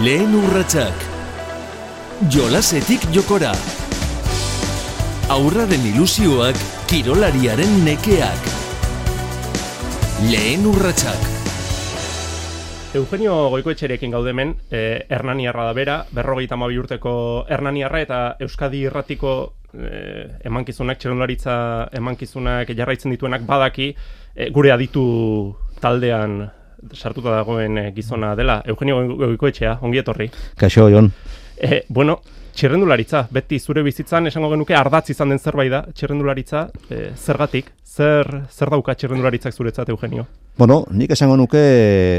Lehen urratsak. Jolasetik jokora. Aurraren ilusioak kirolariaren nekeak. Lehen urratsak. Eugenio Goikoetxerekin gaude hemen, eh, Hernaniarra da bera, berrogeita mabi urteko Hernaniarra eta Euskadi irratiko eh, emankizunak, txerundlaritza emankizunak jarraitzen dituenak badaki, eh, gure aditu taldean sartuta dagoen eh, gizona dela. Eugenio Goikoetxea, ongi etorri. Kaixo, Jon. Eh, bueno, txerrendularitza, beti zure bizitzan esango genuke ardatz izan den zerbait da, txerrendularitza, eh, zergatik, zer, zer dauka txerrendularitzak zuretzat, Eugenio? Bueno, nik esango nuke,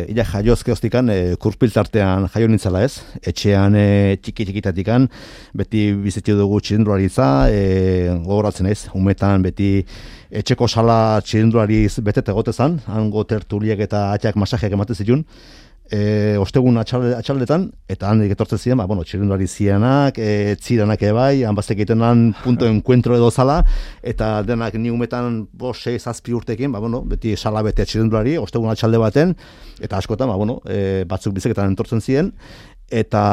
ila jaiozke hostikan, e, kurpiltartean jaio nintzala ez, etxean e, txiki txikitatikan, beti bizitzu dugu txirindularitza, e, gogoratzen ez, umetan beti etxeko sala txirindulari betete gotezan, hango tertuliek eta atxak masajeak ematen zitun, e, ostegun atxalde, atxaldetan, eta handik etortzen ziren, ba, bueno, txirindulari zianak, e, txiranak ebai, hanbaztek egiten punto enkuentro edo zala, eta denak ni umetan bo, sei, zazpi urtekin, ba, bueno, beti sala bete txirindulari, ostegun atxalde baten, eta askotan, ba, bueno, e, batzuk bizeketan entortzen ziren, eta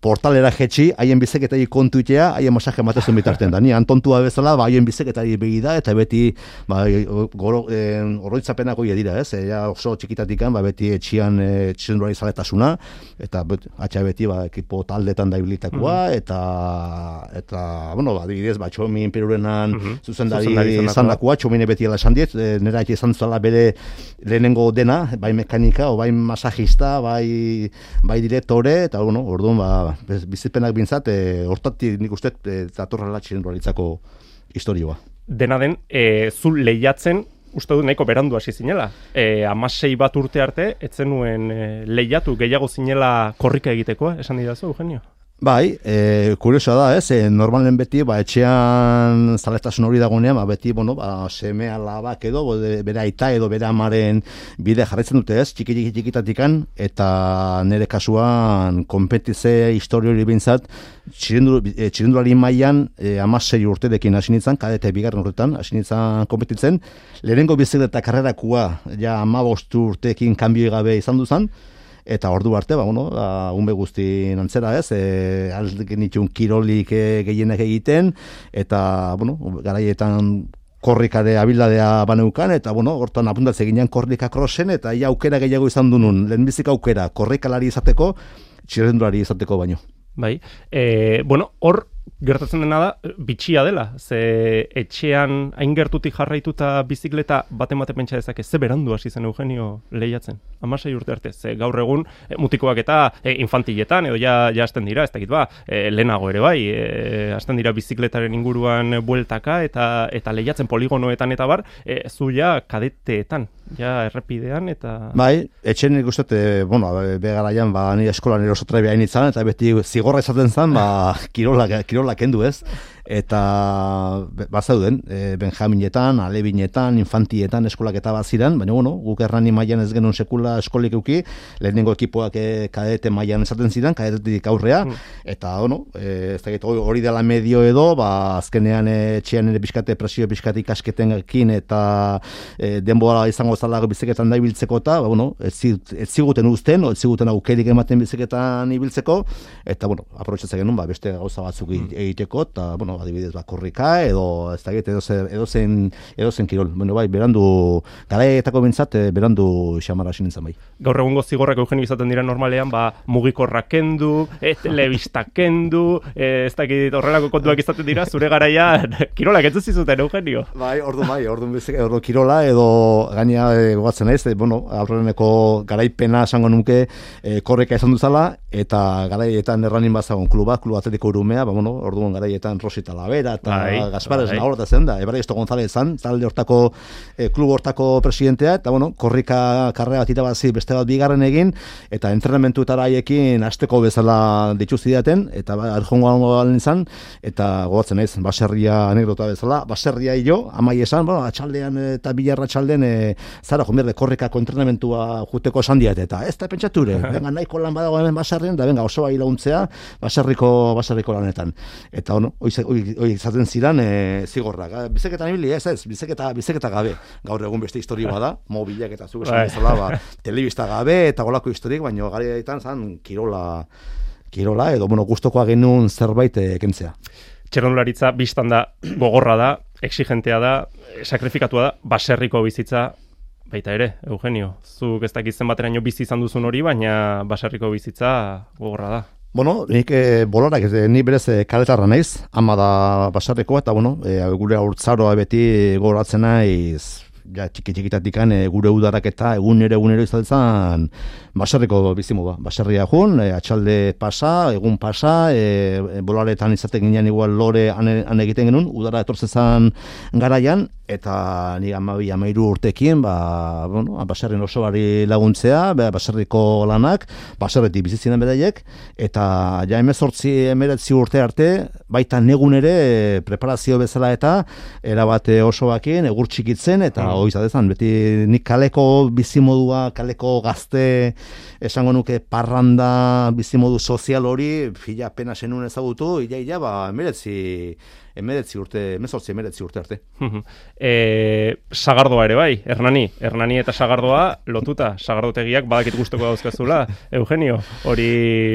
portalera jetxi, haien bizeketari kontuitea, haien masaje ematezen bitarten da. Ni antontua bezala, ba, haien bizeketari begi da, eta beti ba, goro, e, oroitzapenak dira, ez? E, oso txikitatikan, ba, beti etxian e, txendurari zaletasuna, eta bet, atxa beti ba, ekipo taldetan da ibilitakoa, mm eta, eta, bueno, ba, dibidez, ba, txomin perurenan mm -hmm. zuzendari izan dakoa, txomine beti ala esan diet, e, nera izan zuela bere lehenengo dena, bai mekanika, o bai masajista, bai, bai direktore, eta, bueno, orduan, ba, bizipenak bintzat, e, hortatik nik uste e, zatorra latxin historioa. Dena den, e, zu lehiatzen, uste du nahiko berandu hasi zinela. E, amasei bat urte arte, etzen nuen e, lehiatu gehiago zinela korrika egitekoa, esan didazu, Eugenio? Bai, e, kuriosoa da, ez, e, normalen beti, ba, etxean zaletasun hori dagoenean, ba, beti, bueno, ba, seme alabak edo, bere aita edo bere amaren bide jarretzen dute, ez, txiki txiki txikitatikan, eta nire kasuan, kompetize historio hori bintzat, txirindulari e, mailan e, amasei urterekin hasi nintzen, kadete bigarren urtetan, hasi nintzen kompetitzen, lehenengo bizikleta karrerakua, ja, amabostu urteekin kanbio gabe izan duzan, eta ordu arte, ba, bueno, ba, unbe guzti nantzera ez, e, aldekin itxun kirolik e, gehienak egiten, eta, bueno, garaietan korrikare abildadea baneukan, eta, bueno, hortan apuntatze ginean korrika krosen, eta ia aukera gehiago izan dunun, lehenbizik aukera, korrikalari izateko, txirrendulari izateko baino. Bai, e, bueno, hor, gertatzen dena da, bitxia dela, ze etxean hain gertutik jarraituta bizikleta bate mate pentsa dezake, ze berandu hasi zen Eugenio lehiatzen, amasei urte arte, ze gaur egun e, mutikoak eta e, infantiletan, edo ja, ja hasten dira, ez dakit ba, e, lehenago ere bai, e, hasten dira bizikletaren inguruan bueltaka, eta eta lehiatzen poligonoetan eta bar, e, zu ja kadeteetan, ja errepidean eta... Bai, etxen nik uste, bueno, begaraian, ba, ni eskolan erosotra behain itzan, eta beti zigorra izaten zen, ba, kirola, kirola kendu ez eta bazauden e, benjaminetan, alebinetan, infantietan eskolak eta baziran, baina bueno, guk errani mailan ez genuen sekula eskolik euki, lehenengo ekipoak e, kadete mailan esaten ziren, kadetetik aurrea, mm. eta bueno, e, ez da hori dela medio edo, ba, azkenean e, txian ere bizkate presio bizkate ikasketen ekin, eta e, denbora izango zala bizeketan da ibiltzeko eta, ba, bueno, ez, ziguten uzten, ez ziguten aukerik ematen bizeketan ibiltzeko, eta bueno, aprobetsatzen genuen, ba, beste gauza batzuk mm. egiteko, eta bueno, adibidez ba korrika edo ez da edo zen edo zen edo zen kirol. Bueno bai berandu garaetako bentsat eh, berandu xamara nintzen bai. Gaur egungo zigorrak eugenio izaten dira normalean ba mugikorra kendu e, telebista kendu e, ez da horrelako kontuak izaten dira zure garaia kirolak ez zizuten eugenio. Bai ordu bai ordu ordu kirola edo gaina e, gogatzen naiz e, bueno aurreneko garaipena esango nuke e, korrika izan duzala eta garaietan erranin bazagon kluba kluba atletiko urumea ba bueno orduan garaietan rosita Talavera eta bai, Gaspares bai. da zen da, Ebraisto González zan, talde hortako, e, klub hortako presidentea, eta bueno, korrika karrea bat itabazi beste bat bigarren egin, eta entrenamentu eta raiekin azteko bezala dituztidaten, eta ba, arjongo galen izan, eta gogatzen ez, baserria anekdota bezala, baserria jo, amai esan, bueno, atxaldean eta bilarra atxaldean, e, zara, jomierde, korrikako entrenamentua juteko esan diat, eta ez da pentsature, venga, nahiko lan badago hemen baserrien, da venga, oso bai laguntzea, baserriko, baserriko lanetan. Eta, bueno, hoi hoi izaten ziren e, zigorrak. Ah, Bizeketa ibili ez ez, bizeketa, bizeketa gabe. Gaur egun beste historia bada, mobilak eta zuk esan Bai. bezala, ba, telebista gabe eta golako historik, baina garaitan zan kirola, kirola edo, bueno, gustokoa genuen zerbait eh, kentzea. Txerrendularitza biztan da gogorra da, exigentea da, eh, sakrifikatua da, baserriko bizitza baita ere, Eugenio. Zuk ez dakit zenbateraino bizi izan duzun hori, baina baserriko bizitza gogorra da. Bueno, nik e, bolarak, ez, ni berez e, kaletarra naiz, ama da basarreko, eta bueno, e, gure haurtzaroa beti gogoratzen naiz, ja, txiki txikitatikan e, gure udarak eta egunero egunero izaten basarreko bizimodua. Baserria jun, e, atxalde pasa, egun pasa, e, e, bolaretan izaten ginen igual lore han, egiten genuen, udara etortzezan garaian, eta ni amabi amairu urtekin, ba, bueno, baserrin oso bari laguntzea, ba, baserriko lanak, baserretik bizitzinen bedaiek, eta ja emezortzi emeretzi urte arte, baita negun ere preparazio bezala eta erabate oso bakin, egur txikitzen, eta Mm. oizadezan, beti nik kaleko bizimodua, kaleko gazte, esango nuke parranda bizimodu sozial hori, fila pena zenun ezagutu, ila, ila, ba, emeretzi, emeretzi urte, emezortzi emeretzi urte arte. e, sagardoa ere bai, Hernani. Hernani eta sagardoa lotuta. Sagardotegiak badakit gustoko dauzkazula, Eugenio. Hori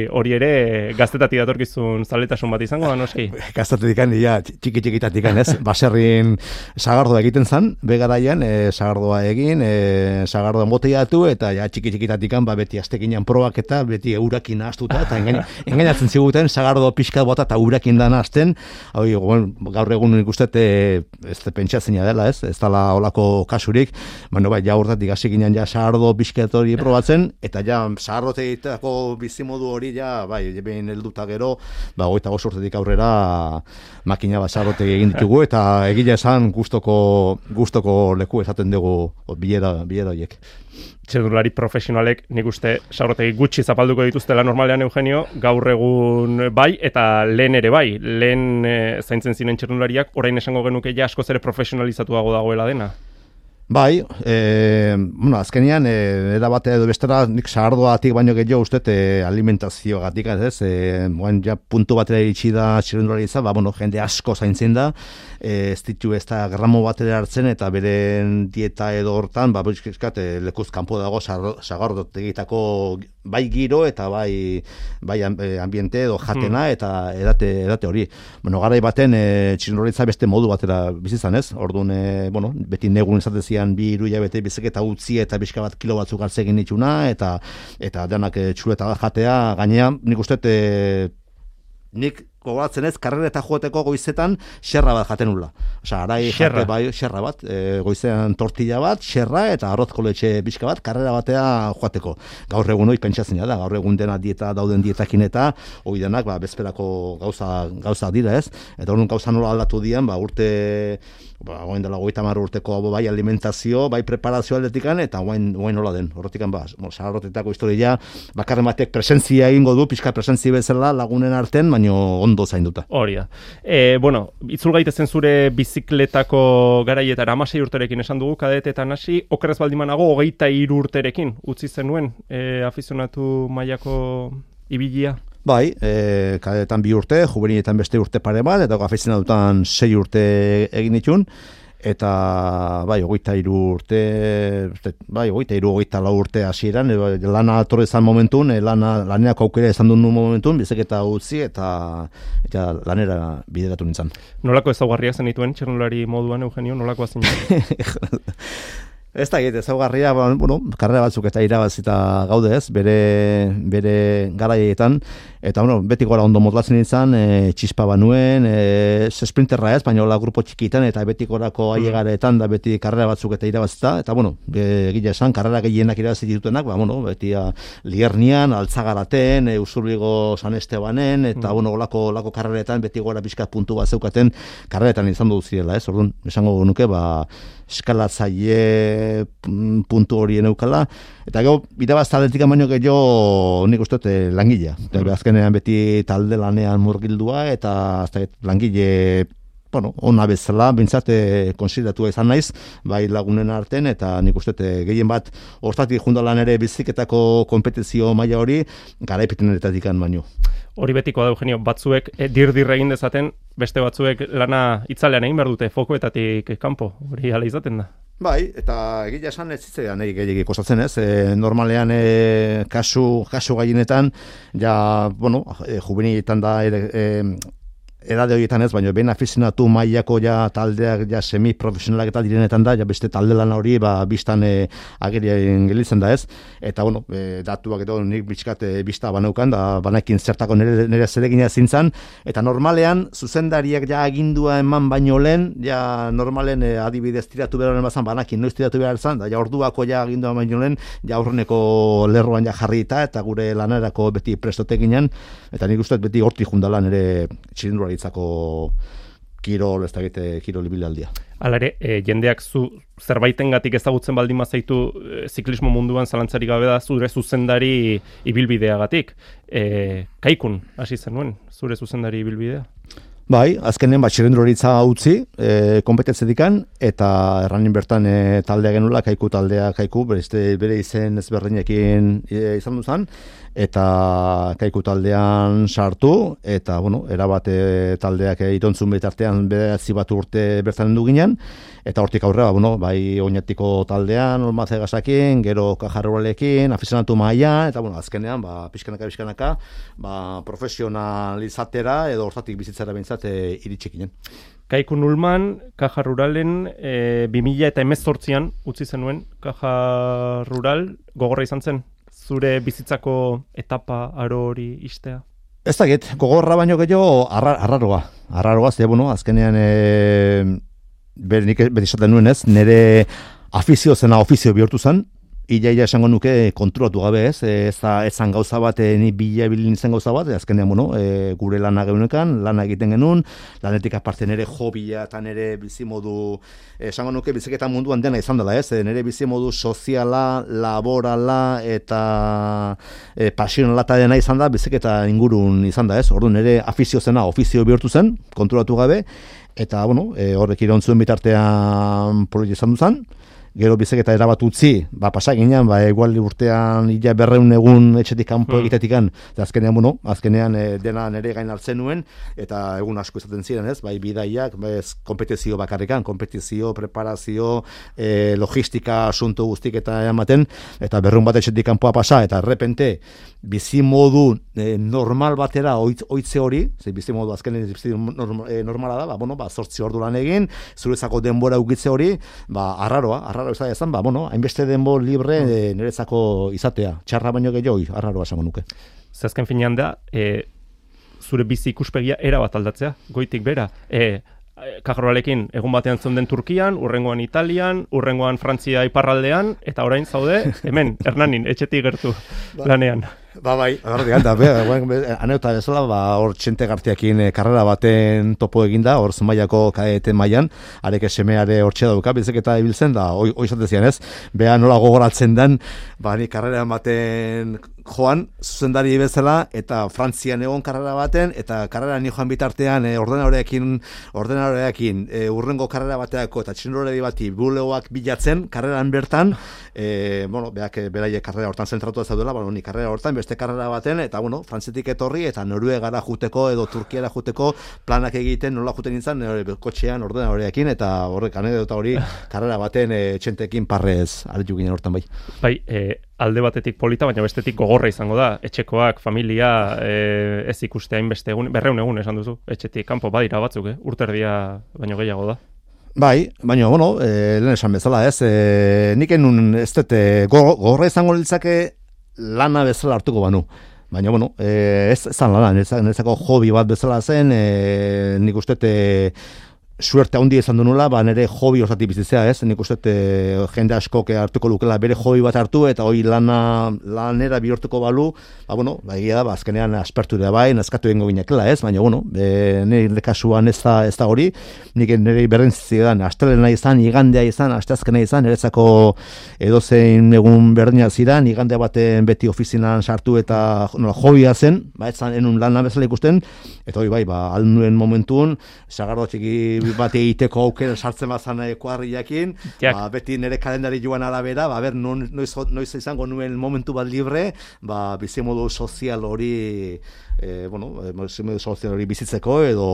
hori ere gaztetati datorkizun zaletasun bat izango da noski. Gaztatetik ja, txiki txikitatik ez, baserrin sagardoa egiten zan, begaraian, e, sagardoa egin, e, sagardoa moteiatu, eta ja, txiki txikitatik ba, beti aztekinan probak eta beti urakin astuta, eta engain, engainatzen ziguten, sagardo pixka bota eta urakin dana azten, hau, bueno, gaur egun nik uste, e, ez da pentsatzena dela, ez, ez dala olako kasurik, bueno, bai, ja urtatik hasi ginen ja sagardo pixka hori probatzen, eta ja, sagardoteitako bizimodu hori, ja, bai, behin helduta gero, ba, goita urtetik aurrera makina bat sagardote egin ditugu, eta egile esan gustoko, gustoko leku esaten dugu bilera, bilera horiek. Txedurlari profesionalek nik uste sagrotegi gutxi zapalduko dituztela normalean Eugenio, gaur egun bai, eta lehen ere bai, lehen e, zaintzen ziren txerdulariak, orain esango genuke ja askoz ere profesionalizatuago dagoela dena. Bai, e, bueno, azkenean, e, era bate edo bestera, nik sagardoatik baino gehiago uste e, alimentazio gatik, ez, e, moen ja puntu batera iritsi da txirrendulari izan, ba, bueno, jende asko zaintzen da, e, ez ditu ez da gramo batera hartzen, eta beren dieta edo hortan, ba, bizkizkat, e, lekuz kanpo dago sagardotegitako bai giro eta bai bai am- ambiente edo jatena eta edate edate hori. Bueno, garai baten e, txirrindularitza beste modu batera bizi izan, ez? Orduan, e, bueno, beti negun izaten zian bi hiru hilabete biziketa utzi eta bizka bat kilo batzuk hartze egin dituna eta eta denak e, txuleta jatea. Gainean nik uste e, nik gogoratzen ez, karrera eta joateko goizetan xerra bat jaten nula. Osea, arai Xerra? jate bai, xerra bat, e, goizean tortilla bat, xerra eta arrozko letxe pixka bat, karrera batea joateko. Gaur egun hoi pentsatzen da, gaur egun dena dieta dauden dietakin eta hoi denak ba, bezperako gauza, gauza dira ez. Eta orduan gauza nola aldatu dian, ba, urte ba, guain dela goita mar urteko bai alimentazio, bai preparazio aldetikan, eta guain, guain nola den. Horretikan, ba, bueno, sagarrotetako historia, bakarren batek presentzia egingo du, pixka presentzia bezala lagunen arten, baino ondo zainduta. Hori da. E, bueno, itzul gaitezen zure bizikletako garaietara amasei urterekin esan dugu kadetetan hasi, okerrez baldimanago hogeita hiru urterekin utzi zenuen e, afizionatu mailako ibilia. Bai, e, kadetan bi urte, juveniletan beste urte pare bat, eta gafizena dutan sei urte egin ditun, eta bai, hogeita hiru urte, bai, hogeita hiru, hogeita lau urte hasieran, e, lana atorre izan momentun, e, lana, lanerako aukera izan duen momentun, bizeketa utzi, eta, eta lanera bideratu nintzen. Nolako ezaugarriak zenituen txernulari moduan, Eugenio, nolakoa zen? Ez da, egite, ezaugarria, ba, bueno, karrera batzuk eta irabazita gaude ez, bere, bere garaietan, eta bueno, beti gora ondo modlatzen izan, e, txispa banuen, e, sprinterra ez, baina hola grupo txikitan, eta beti gorako ailegaretan da beti karrera batzuk eta irabazita, eta bueno, e, egile esan, karrera gehienak irabazi ditutenak, ba, bueno, beti a, Liernian, Altzagaraten, e, Usurbigo San Estebanen, eta bueno, olako, olako karreretan beti gora pixkat puntu bat zeukaten karreretan izan dut zirela, ez, orduan, esango nuke, ba, eskalatzaile mm, puntu horien eukala, eta gero, irabaz taldetik baino gehiago nik uste eh, langilea. Eta azkenean beti talde lanean murgildua, eta dakit, langile bueno, ona bezala, bintzat, e, konsideratu izan naiz, bai lagunen arten, eta nik uste, e, gehien bat, hortatik jundalan ere biziketako kompetizio maila hori, garaipetenetatik baino. Hori betiko da, Eugenio, batzuek e, dir-dir egin dezaten, beste batzuek lana itzalean egin behar dute, fokoetatik kanpo, hori hala izaten da. Bai, eta egia esan ez zitzean nahi gehiagik kostatzen ez, e, normalean e, kasu, kasu gainetan, ja, bueno, e, da, e, edade horietan ez, baina ben afizionatu mailako ja taldeak ja semi-profesionalak eta direnetan da, ja beste talde lan hori ba, biztan e, agerien gelitzen da ez, eta bueno, e, datuak edo nik bitxkat e, bizta banaukan, da banekin zertako nire, nire zeregina zintzan, eta normalean zuzendariak ja agindua eman baino lehen, ja normalen e, adibidez tiratu behar bazan, banakin noiz tiratu behar zan, da ja orduako ja agindua baino lehen, ja aurreneko lerroan ja jarrita, eta gure lanarako beti prestotekinan, eta nik uste beti horti jundalan ere txilindura jaurlaritzako kirol, ez da gite, kirol ibilaldia. Hala ere, e, jendeak zu zerbaiten gatik ezagutzen baldin mazaitu e, ziklismo munduan zalantzarik gabe da zure zuzendari ibilbideagatik. E, kaikun, hasi zenuen, zure zuzendari ibilbidea? Bai, azkenen bat txirendroritza utzi, e, kompetentzedikan, eta erranin bertan e, taldea genula, kaiku taldea, kaiku, bere, bere izen ezberdinekin e, izan duzan, eta kaiku taldean sartu, eta, bueno, erabate taldeak itontzun betartean behatzi bat urte bertan du ginen, eta hortik aurrera, bueno, bai oinetiko taldean, olmaze gazakin, gero kajarrolekin, afizionatu maia, eta bueno, azkenean, ba, pixkanaka, pixkanaka, ba, profesionalizatera edo hortatik bizitzera bintzat e, iritsik Kaiku Nulman, Kaja Ruralen, e, 2000 eta emezortzian utzi zenuen Kaja Rural, gogorra izan zen, zure bizitzako etapa aro hori istea? Ez da gogorra baino gehiago arraroa. Arraroa, ze, bueno, azkenean e, ber nik esaten nuen ez, nire afizio zena ofizio bihurtu zen, Ila, ila esango nuke kontrolatu gabe ez, ez da ezan gauza bat, eh, ni bila bilin zen gauza bat, azkenean, bueno, e, gure lana geunekan, lana egiten genuen, lanetik aparte nire hobia eta nire bizimodu, esango nuke biziketan munduan dena izan dela ez, nire bizimodu soziala, laborala eta e, pasionala eta dena izan da, biziketa ingurun izan da ez, orduan nire afizio zena ofizio bihurtu zen, kontrolatu gabe, Eta, bueno, e, horrek irontzuen bitartean proiektu izan duzan, gero bizek eta erabat utzi, ba, pasak ginen, ba, egual urtean ila berreun egun etxetik kanpo hmm. egitetikan, eta azkenean, bueno, azkenean e, dena nere gain hartzen nuen, eta egun asko izaten ziren, ez, bai, bidaiak, bai, ez, kompetizio bakarrikan, kompetizio, preparazio, e, logistika, asunto guztik eta ematen, eta berreun bat etxetik kanpoa pasa, eta errepente, bizi modu e, normal batera oitze hori, ze bizi modu azkenen bizi eh, normala da, ba, bueno, ba, sortzi ordu lan egin, zurezako denbora ukitze hori, ba, arraroa, arraroa izan ezan, ba, bueno, hainbeste denbo libre e, niretzako izatea, txarra baino gehiago, arraroa esango nuke. Zazken finean da, e, zure bizi ikuspegia era bat aldatzea, goitik bera, e, Kajarroalekin egun batean zonden Turkian, urrengoan Italian, urrengoan Frantzia iparraldean, eta orain zaude, hemen, Hernanin, etxetik gertu ba. lanean. Ba, bai, ganta, be, aneuta bezala, ba, hor txente gartiakin e, karrera baten topo eginda, hor zumaiako kaeten mailan, arek esemeare hor dauka, bizek eta ibiltzen da, oi, oi ez, beha nola gogoratzen den, ba, ni karrera baten joan, zuzendari bezala, eta Frantzian egon karrera baten, eta karrera ni joan bitartean, e, ordenadoreakin, ordenadoreakin, e, urrengo karrera bateako, eta txinurredi bati, buleoak bilatzen, karreran bertan, e, bueno, beak, beraie karrera hortan zentratu ez daudela, bueno, ni karrera hortan, beste karrera baten, eta bueno, frantzetik etorri, eta noruegara juteko, edo turkiara juteko, planak egiten, nola juten nintzen, nore, kotxean, ordena horrekin, eta horrek, anedota hori, karrera baten e, txentekin parrez, aritu ginen hortan bai. Bai, e, alde batetik polita, baina bestetik gogorra izango da, etxekoak, familia, e, ez ikuste hainbeste egun, berreun egun esan duzu, etxetik kanpo badira batzuk, eh? urterdia baino gehiago da. Bai, baina, bueno, e, lehen esan bezala, ez, e, nik enun, ez dute, gogorra izango litzake lana bezala hartuko banu. Baina, bueno, e, ez zan lana, nezako hobi bat bezala zen, e, nik uste, suerte handi izan nula, ba nere hobi osatik bizitzea, ez? Nik uste e, jende asko hartuko lukela bere hobi bat hartu eta hori lana lanera bihurtuko balu, ba bueno, ba egia da, ba azkenean aspertu da bai, naskatu eingo ginekela, ez? Baina bueno, e, nere kasuan ez da ez da hori. Nik nere berrentzi da, astelena izan, igandea izan, asteazkena izan, nerezako edozein egun berdina zidan, igande baten beti ofizinan sartu eta nola hobia zen, ba ez enun lana bezala ikusten, eta hori bai, ba alnuen momentun, sagardo txiki bat egiteko aukera sartzen bazan ekuarriakin, ba, beti nire kalendari joan arabera, ba, ber, noiz, noiz izango nuen momentu bat libre, ba, bizimodu sozial hori, e, bueno, e, bizimodu sozial hori bizitzeko edo,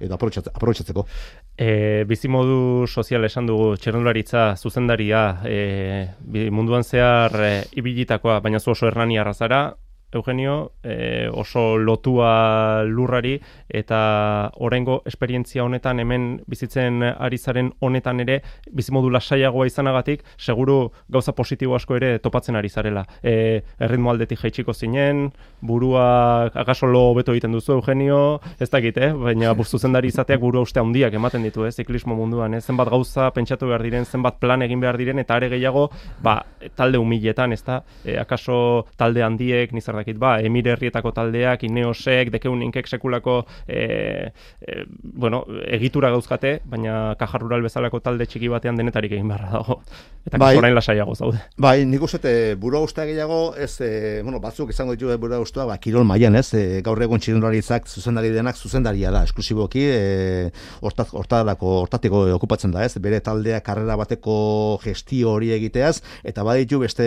edo aprobetxatzeko. E, bizimodu sozial esan dugu txerrendularitza zuzendaria e, munduan zehar e, ibilitakoa, baina zu oso hernani arrazara, Eugenio, e, oso lotua lurrari eta orengo esperientzia honetan hemen bizitzen ari zaren honetan ere bizimodu lasaiagoa izanagatik seguru gauza positibo asko ere topatzen ari zarela. E, erritmo aldetik jaitsiko zinen, burua akaso lo hobeto egiten duzu Eugenio, ez dakit, eh? baina zuzendari izateak burua uste handiak ematen ditu, eh? ziklismo munduan, eh? zenbat gauza pentsatu behar diren, zenbat plan egin behar diren, eta are gehiago, ba, talde humiletan, ez da, e, akaso talde handiek, nizar dakit, ba, emire herrietako taldeak, ineosek, dekeunikek sekulako, e, e, bueno, egitura gauzkate, baina kajar rural bezalako talde txiki batean denetarik egin beharra dago. Eta Bai. orain lasaiago zaude. Bai, nik uste burua ustea gehiago, ez, e, bueno, batzuk izango ditu burua ustea, ba, kirol mailan ez, e, gaur egun txirendularitzak zuzendari denak zuzendaria da, esklusiboki, e, hortat, hortarako, hortatiko okupatzen da, ez, bere taldea karrera bateko gestio hori egiteaz, eta baditu beste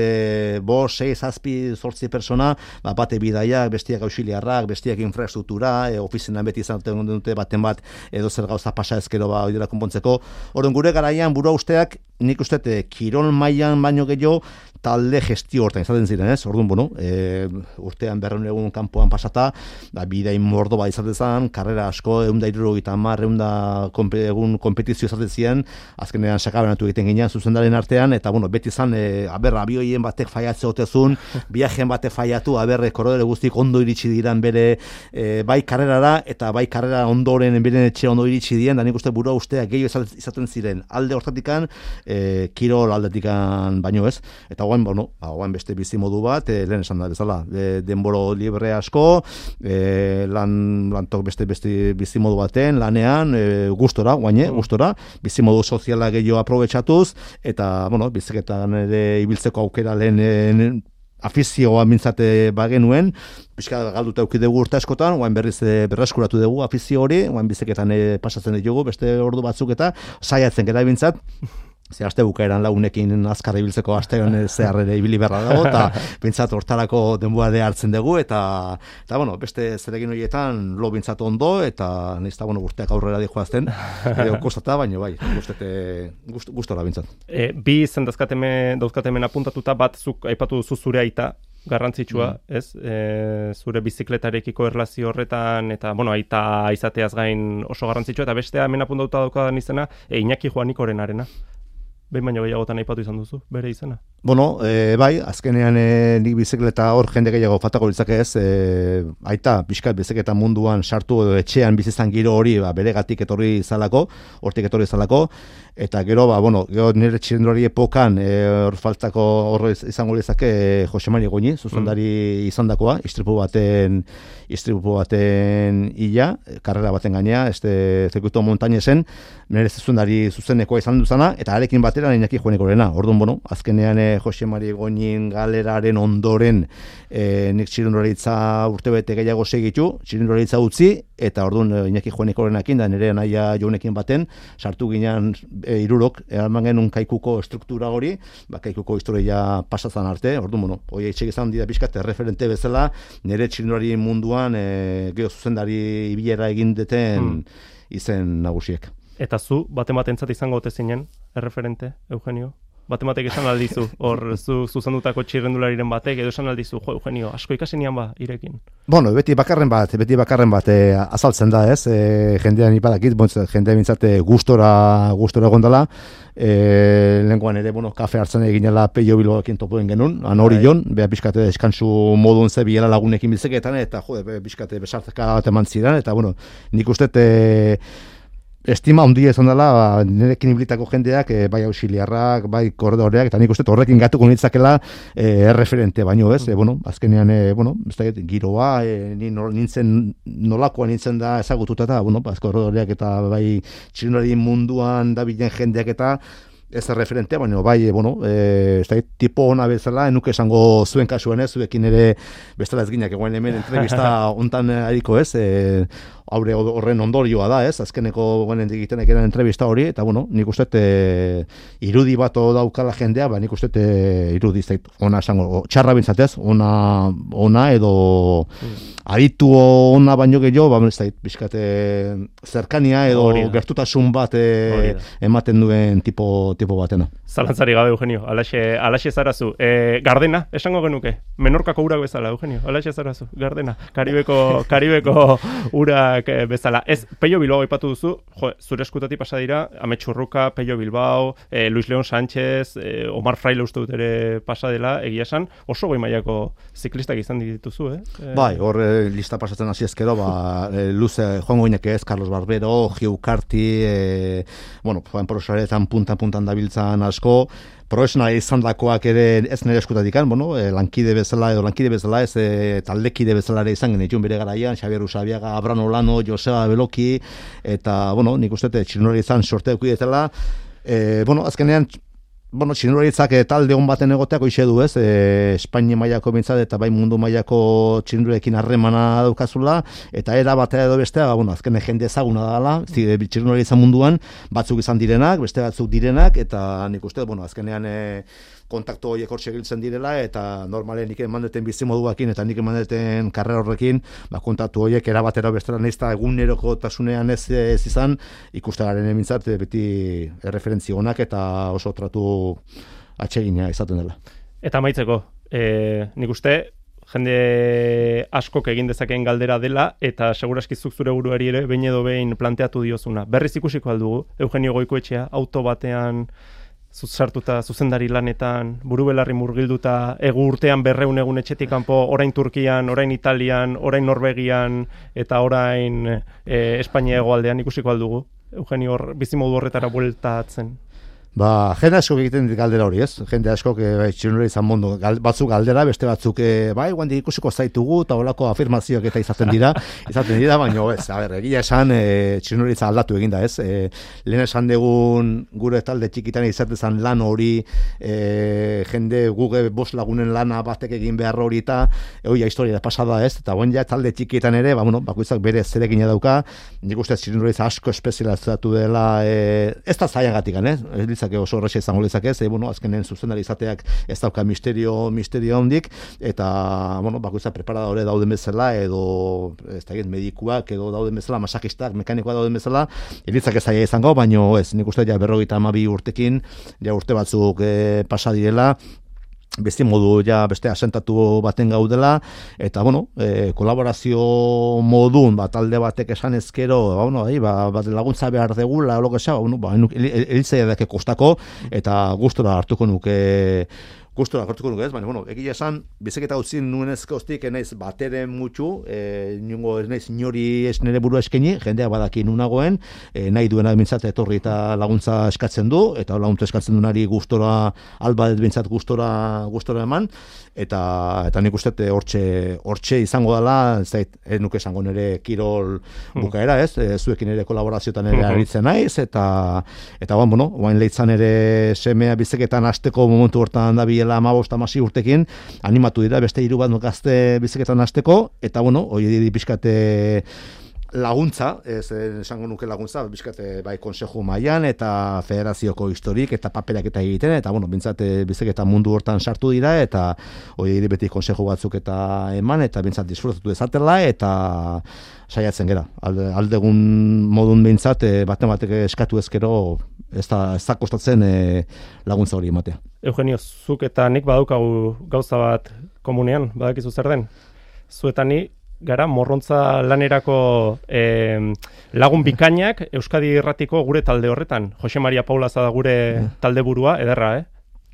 bo, sei, zazpi, zortzi persona, ba, bate bidaiak, bestiak auxiliarrak, bestiak infrastruktura, e, ofizinan beti izaten dute baten bat, edo zer gauza pasa ezkero ba, hori dela konpontzeko. Orduan gure garaian burua usteak, nik uste dut, e, kirol mailan baino gehiago, talde gestio hortan izaten ziren, ez? Orduan, bueno, e, urtean berreun egun kanpoan pasata, da, bidain mordo bat izaten zen, karrera asko, egun da iruro gita mar, egun da konpe, egun kompetizio izaten ziren, azkenean sakabenatu egiten ginean zuzendaren artean, eta, bueno, beti zan, e, aber, abioien batek faiatze otezun, viajen batek faiatu, aber, korodere guztik ondo iritsi diran bere, e, bai karrerara, eta bai karrera ondoren, beren etxe ondo iritsi diren, da nik uste burua ustea gehiago izaten ziren, alde hortatikan, e, kirol aldetikan baino ez, eta guain, bueno, ba, guain beste bizimodu bat, e, lehen esan da bezala, e, denboro libre asko, e, lan, lantok beste beste bizimodu baten, lanean, e, gustora, guaine, gustora, bizimodu soziala gehiago aprobetxatuz, eta, bueno, biziketan ere ibiltzeko aukera lehen afizioa mintzate bagenuen, pixka galduta euki dugu urte askotan, guain berriz e, berreskuratu dugu afizio hori, guain bizeketan e, pasatzen ditugu, beste ordu batzuk eta saiatzen gara bintzat, Ze aste bukaeran launekin azkar ibiltzeko astean zehar ere ibili beharra dago, eta bintzat hortarako denboa de hartzen dugu, eta, eta bueno, beste zeregin horietan lo bintzat ondo, eta nizta, bueno, urteak aurrera dijoazten, edo kostata, baina bai, gustete, gust, gustora bintzat. E, bi izen dauzkateme, dauzkatemen apuntatuta bat zuk aipatu duzu zure aita garrantzitsua, ez? E, zure bizikletarekiko erlazio horretan eta bueno, aita izateaz gain oso garrantzitsua eta bestea hemen apuntatuta daukadan izena e, Iñaki Juanikorenarena. Behin baino gehiagotan aipatu izan duzu, bere izena. Bueno, e, bai, azkenean e, nik bizikleta hor jende gehiago fatako litzake ez, e, aita, pixkat bizikleta munduan sartu edo etxean bizizan giro hori ba, bere gatik etorri izalako, hortik etorri izalako, eta gero, ba, bueno, gero nire txirendulari epokan e, hor faltako hor iz- izango lezake e, Jose Mari Goñi, zuzendari izandakoa, istripu baten istripu baten illa, karrera baten gainea, este zirkuito montañesen, nire zuzendari zuzenekoa izan duzana, eta arekin batera Iñaki Juanekorena. Orduan, bueno, azkenean eh, Jose Mari Goñin galeraren ondoren eh, nik txirindularitza urtebete gehiago segitu, txirindularitza utzi, eta orduan eh, Iñaki Juanekorenakin, da nire naia jonekin baten, sartu ginean e, irurok, eraman genuen kaikuko struktura hori, ba, kaikuko historia pasatzen arte, orduan, bueno, hoi etxek izan dira pixkat referente bezala, nire txirindulari munduan e, geho zuzendari ibilera egin deten izen nagusiek. Eta zu, bate batentzat izango ote zinen, erreferente, Eugenio? Bate batek esan aldizu, hor zu zuzendutako txirrendulariren batek, edo esan aldizu, jo, Eugenio, asko ikasi nian ba, irekin. Bueno, beti bakarren bat, beti bakarren bat e, azaltzen da, ez? E, jendean ipadakit, bontz, jendea bintzate gustora, gustora gondala, e, lenguan ere, bueno, kafe hartzen eginela peio biloekin topoen genuen, han hori Bai. jon, beha pixkate eskantzu modun ze biela lagunekin bizeketan, eta jode, be, pixkate besartzeka bat eman ziren, eta bueno, nik uste e, estima handia izan dela ba, nirekin ibilitako jendeak e, bai auxiliarrak, bai korredoreak eta nik uste horrekin gatuko nitzakela e, referente baino, ez? E, bueno, azkenean e, bueno, ez dakit, giroa e, ni nintzen nolakoa nintzen da ezagututa eta bueno, ba, korredoreak eta bai txirindulari munduan dabilen jendeak eta ez referente, baina bai, bueno, e, ez tipo ona bezala, enuke esango zuen kasuan ez, zuekin ere bestela ez ginak, egoen hemen entrevista ontan ariko ez, e, haure horren ondorioa da, ez? Azkeneko guenen egiten ekeren entrevista hori, eta bueno, nik uste e, irudi bat daukala jendea, ba, nik uste e, irudi zait, ona esango, txarra bintzatez, ona, ona edo mm. aditu ona baino gehiago, ba, ez bizkate zerkania edo gertutasun bat e, ematen duen tipo, tipo batena. Zalantzari gabe, Eugenio, alaxe, alaxe zarazu. E, gardena, esango genuke, menorkako urak bezala, Eugenio, alaxe zarazu, gardena. Karibeko, karibeko urak eh, bezala. Ez, Peio Bilbao ipatu duzu, jo, zure eskutati pasa dira, Ametxurruka, Peio Bilbao, e, Luis León Sánchez, e, Omar Fraile uste dut ere pasa dela, egia esan, oso goi mailako ziklistak izan dituzu, eh? Bai, hor lista pasatzen hasi ezkero, ba, e, luze, joan goinek ez, Carlos Barbero, Hugh Carty, e, bueno, joan porosaretan puntan-puntan dabiltzan asko, profesionala izan dakoak ere ez nire eskutatik, bueno, e, lankide bezala edo lankide bezala ez e, taldekide bezala ere izan genitun bere garaian, Xabier Usabiaga, Abrano Olano, Joseba Beloki, eta, bueno, nik uste, txinori izan sorte eukidetela, e, bueno, azkenean bueno, txinduraritzak e, talde hon baten egoteak oixe du, ez? E, Espainia mailako bintzat eta bai mundu mailako txindurekin harremana daukazula, eta era batea edo bestea, ba, bueno, azken jende ezaguna dela, txinduritza munduan, batzuk izan direnak, beste batzuk direnak, eta nik uste, bueno, azkenean e, kontaktu horiek hor segiltzen direla eta normalen nik emandeten bizi moduakin eta nik emandeten karrera horrekin ba, kontaktu horiek erabatera bestera nahizta eguneroko tasunean ez, ez izan ikustagaren emintzat beti erreferentzi honak eta oso tratu atsegina izaten dela. Eta maitzeko, e, nik uste jende askok egin dezakeen galdera dela eta seguraski zuk zure buruari ere behin edo behin planteatu diozuna. Berriz ikusiko aldugu Eugenio Goikoetxea auto batean zuzartuta zuzendari lanetan, buru belarri murgilduta, egu urtean berreun egun etxetik kanpo, orain Turkian, orain Italian, orain Norvegian, eta orain e, Espainia egoaldean ikusiko aldugu. Eugenio hor bizimodu horretara bueltatzen. Ba, jende asko egiten dit galdera hori, ez? Jende asko que bai izan mundu gal, batzuk galdera, beste batzuk eh bai, guandi ikusiko zaitugu eta holako afirmazioak eta izaten dira, izaten dira, baina ez, a ber, egia esan eh aldatu egin da, ez? E, lehen esan degun gure talde txikitan izatezan lan hori, e, jende guge bost lagunen lana batek egin behar hori eta hoia historia da pasada, ez? Eta ja talde txikitan ere, ba bueno, bakoitzak bere zerekin dauka, nik uste asko espezializatu dela, e, ez da zaiagatik, ez? Litzake oso horrexe izango litzake, ze bueno, azkenen zuzendari izateak ez dauka misterio misterio hondik eta bueno, bakoitza preparadore dauden bezala edo ez da medikuak edo dauden bezala, masakistak, mekanikoa dauden bezala, elitzake zaia izango, baino ez, nik uste ja 52 urtekin, ja urte batzuk e, pasa direla, beste modu ja beste asentatu baten gaudela eta bueno, e, kolaborazio modun bat alde batek esan ezkero, ba bueno, ahí ba, bat laguntza behar degula, lo que sea, ba, bueno, ba, elitzaia dake kostako eta gustora hartuko nuke gustora hartuko nuke ez, baina, bueno, egia esan, bizeketa utzin nuen ezkostik, enaiz batere mutxu, e, niongo ez naiz inori ez nire burua eskeni, jendea badaki nunagoen, e, nahi duena bintzat etorri eta laguntza eskatzen du, eta laguntza eskatzen duenari gustora, alba bintzat gustora, gustora eman, eta eta nik uste hortxe hortxe izango dela ez zait ez nuke esango nere kirol hmm. bukaera ez e, zuekin ere kolaborazioetan ere hmm. aritzen naiz eta eta bueno orain leitzan ere semea bizeketan hasteko momentu hortan da biela 15 16 urtekin animatu dira beste hiru bat gazte bizeketan hasteko eta bueno hoi di laguntza, ez esango nuke laguntza, bizkate bai konseju mailan eta federazioko historik eta paperak eta egiten, eta bueno, bintzat eh, bizek eta mundu hortan sartu dira, eta hori beti konseju batzuk eta eman, eta bintzat disfrutatu ezatela, eta saiatzen gera. Alde, aldegun modun bintzat, baten batek eskatu ezkero, ez da, ez da kostatzen e, laguntza hori ematea. Eugenio, zuk eta nik badaukagu gauza bat komunean, badakizu zer den? Zuetani, gara morrontza lanerako e, lagun bikainak Euskadi Irratiko gure talde horretan. Jose Maria Paula da gure eh. talde burua, ederra, eh?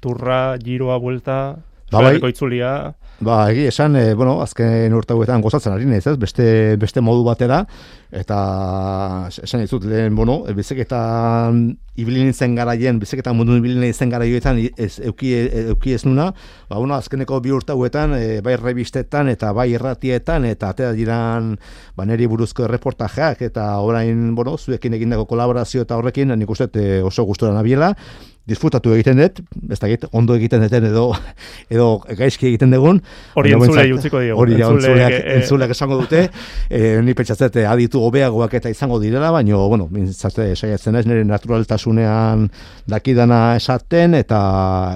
Turra, giroa, buelta, ba, bai. itzulia. Ba, egi, esan, e, bueno, azken urtauetan gozatzen ari ez, beste, beste modu batera, eta esan dizut lehen, bueno, bizeketan ibili nintzen garaien, bizeketan mundu ibili nintzen garaioetan ez, euki, euki ez nuna, ba, bueno, azkeneko bi urtauetan, e, bai revistetan eta bai erratietan, eta atea diran ba, neri buruzko reportajeak, eta orain, bueno, zuekin egindako kolaborazio eta horrekin, nik uste e, oso gustora nabiela, disfrutatu egiten dut, ez da ondo egiten duten edo edo gaizki egiten dugun. Hori entzulei utziko dio. Hori entzuleak, entzuleak esango dute, e, ni pentsatzete aditu hobeagoak eta izango direla, baina, bueno, mintzate, saiatzen ez, nire naturaltasunean dakidana esaten, eta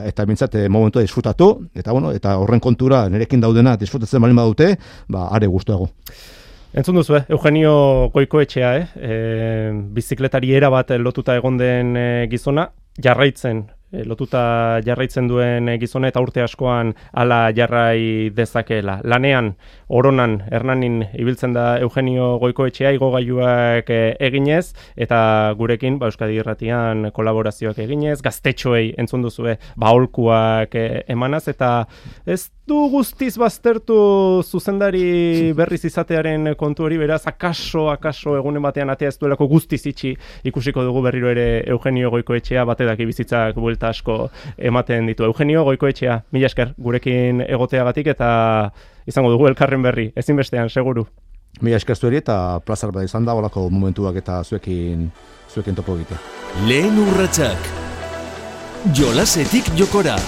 eta mintzate momentua disfrutatu, eta bueno, eta horren kontura nirekin daudena disfrutatzen balin badute, ba, are guztuago. Entzun duzu, eh? Eugenio Goikoetxea, eh? E, bizikletari era bat lotuta egon den gizona, jarraitzen lotuta jarraitzen duen gizona eta urte askoan hala jarrai dezakeela. Lanean, oronan, hernanin ibiltzen da Eugenio Goikoetxea igogailuak e, eginez eta gurekin ba, Euskadi Irratian kolaborazioak eginez, gaztetxoei entzun duzue baholkuak e, emanaz eta ez du guztiz baztertu zuzendari berriz izatearen kontu hori beraz akaso akaso egunen batean atea ez duelako guztiz itxi ikusiko dugu berriro ere Eugenio Goikoetxea batedak bizitzak buelta asko ematen ditu. Eugenio Goikoetxea mila esker gurekin egoteagatik eta izango dugu elkarren berri ezinbestean seguru Mila esker zueri eta plazar bat izan da olako momentuak eta zuekin zuekin topo egitea. Lehen urratsak Jolasetik jokora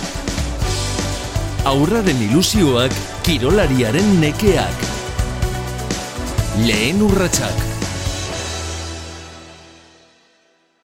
aurraren ilusioak kirolariaren nekeak. Lehen urratsak.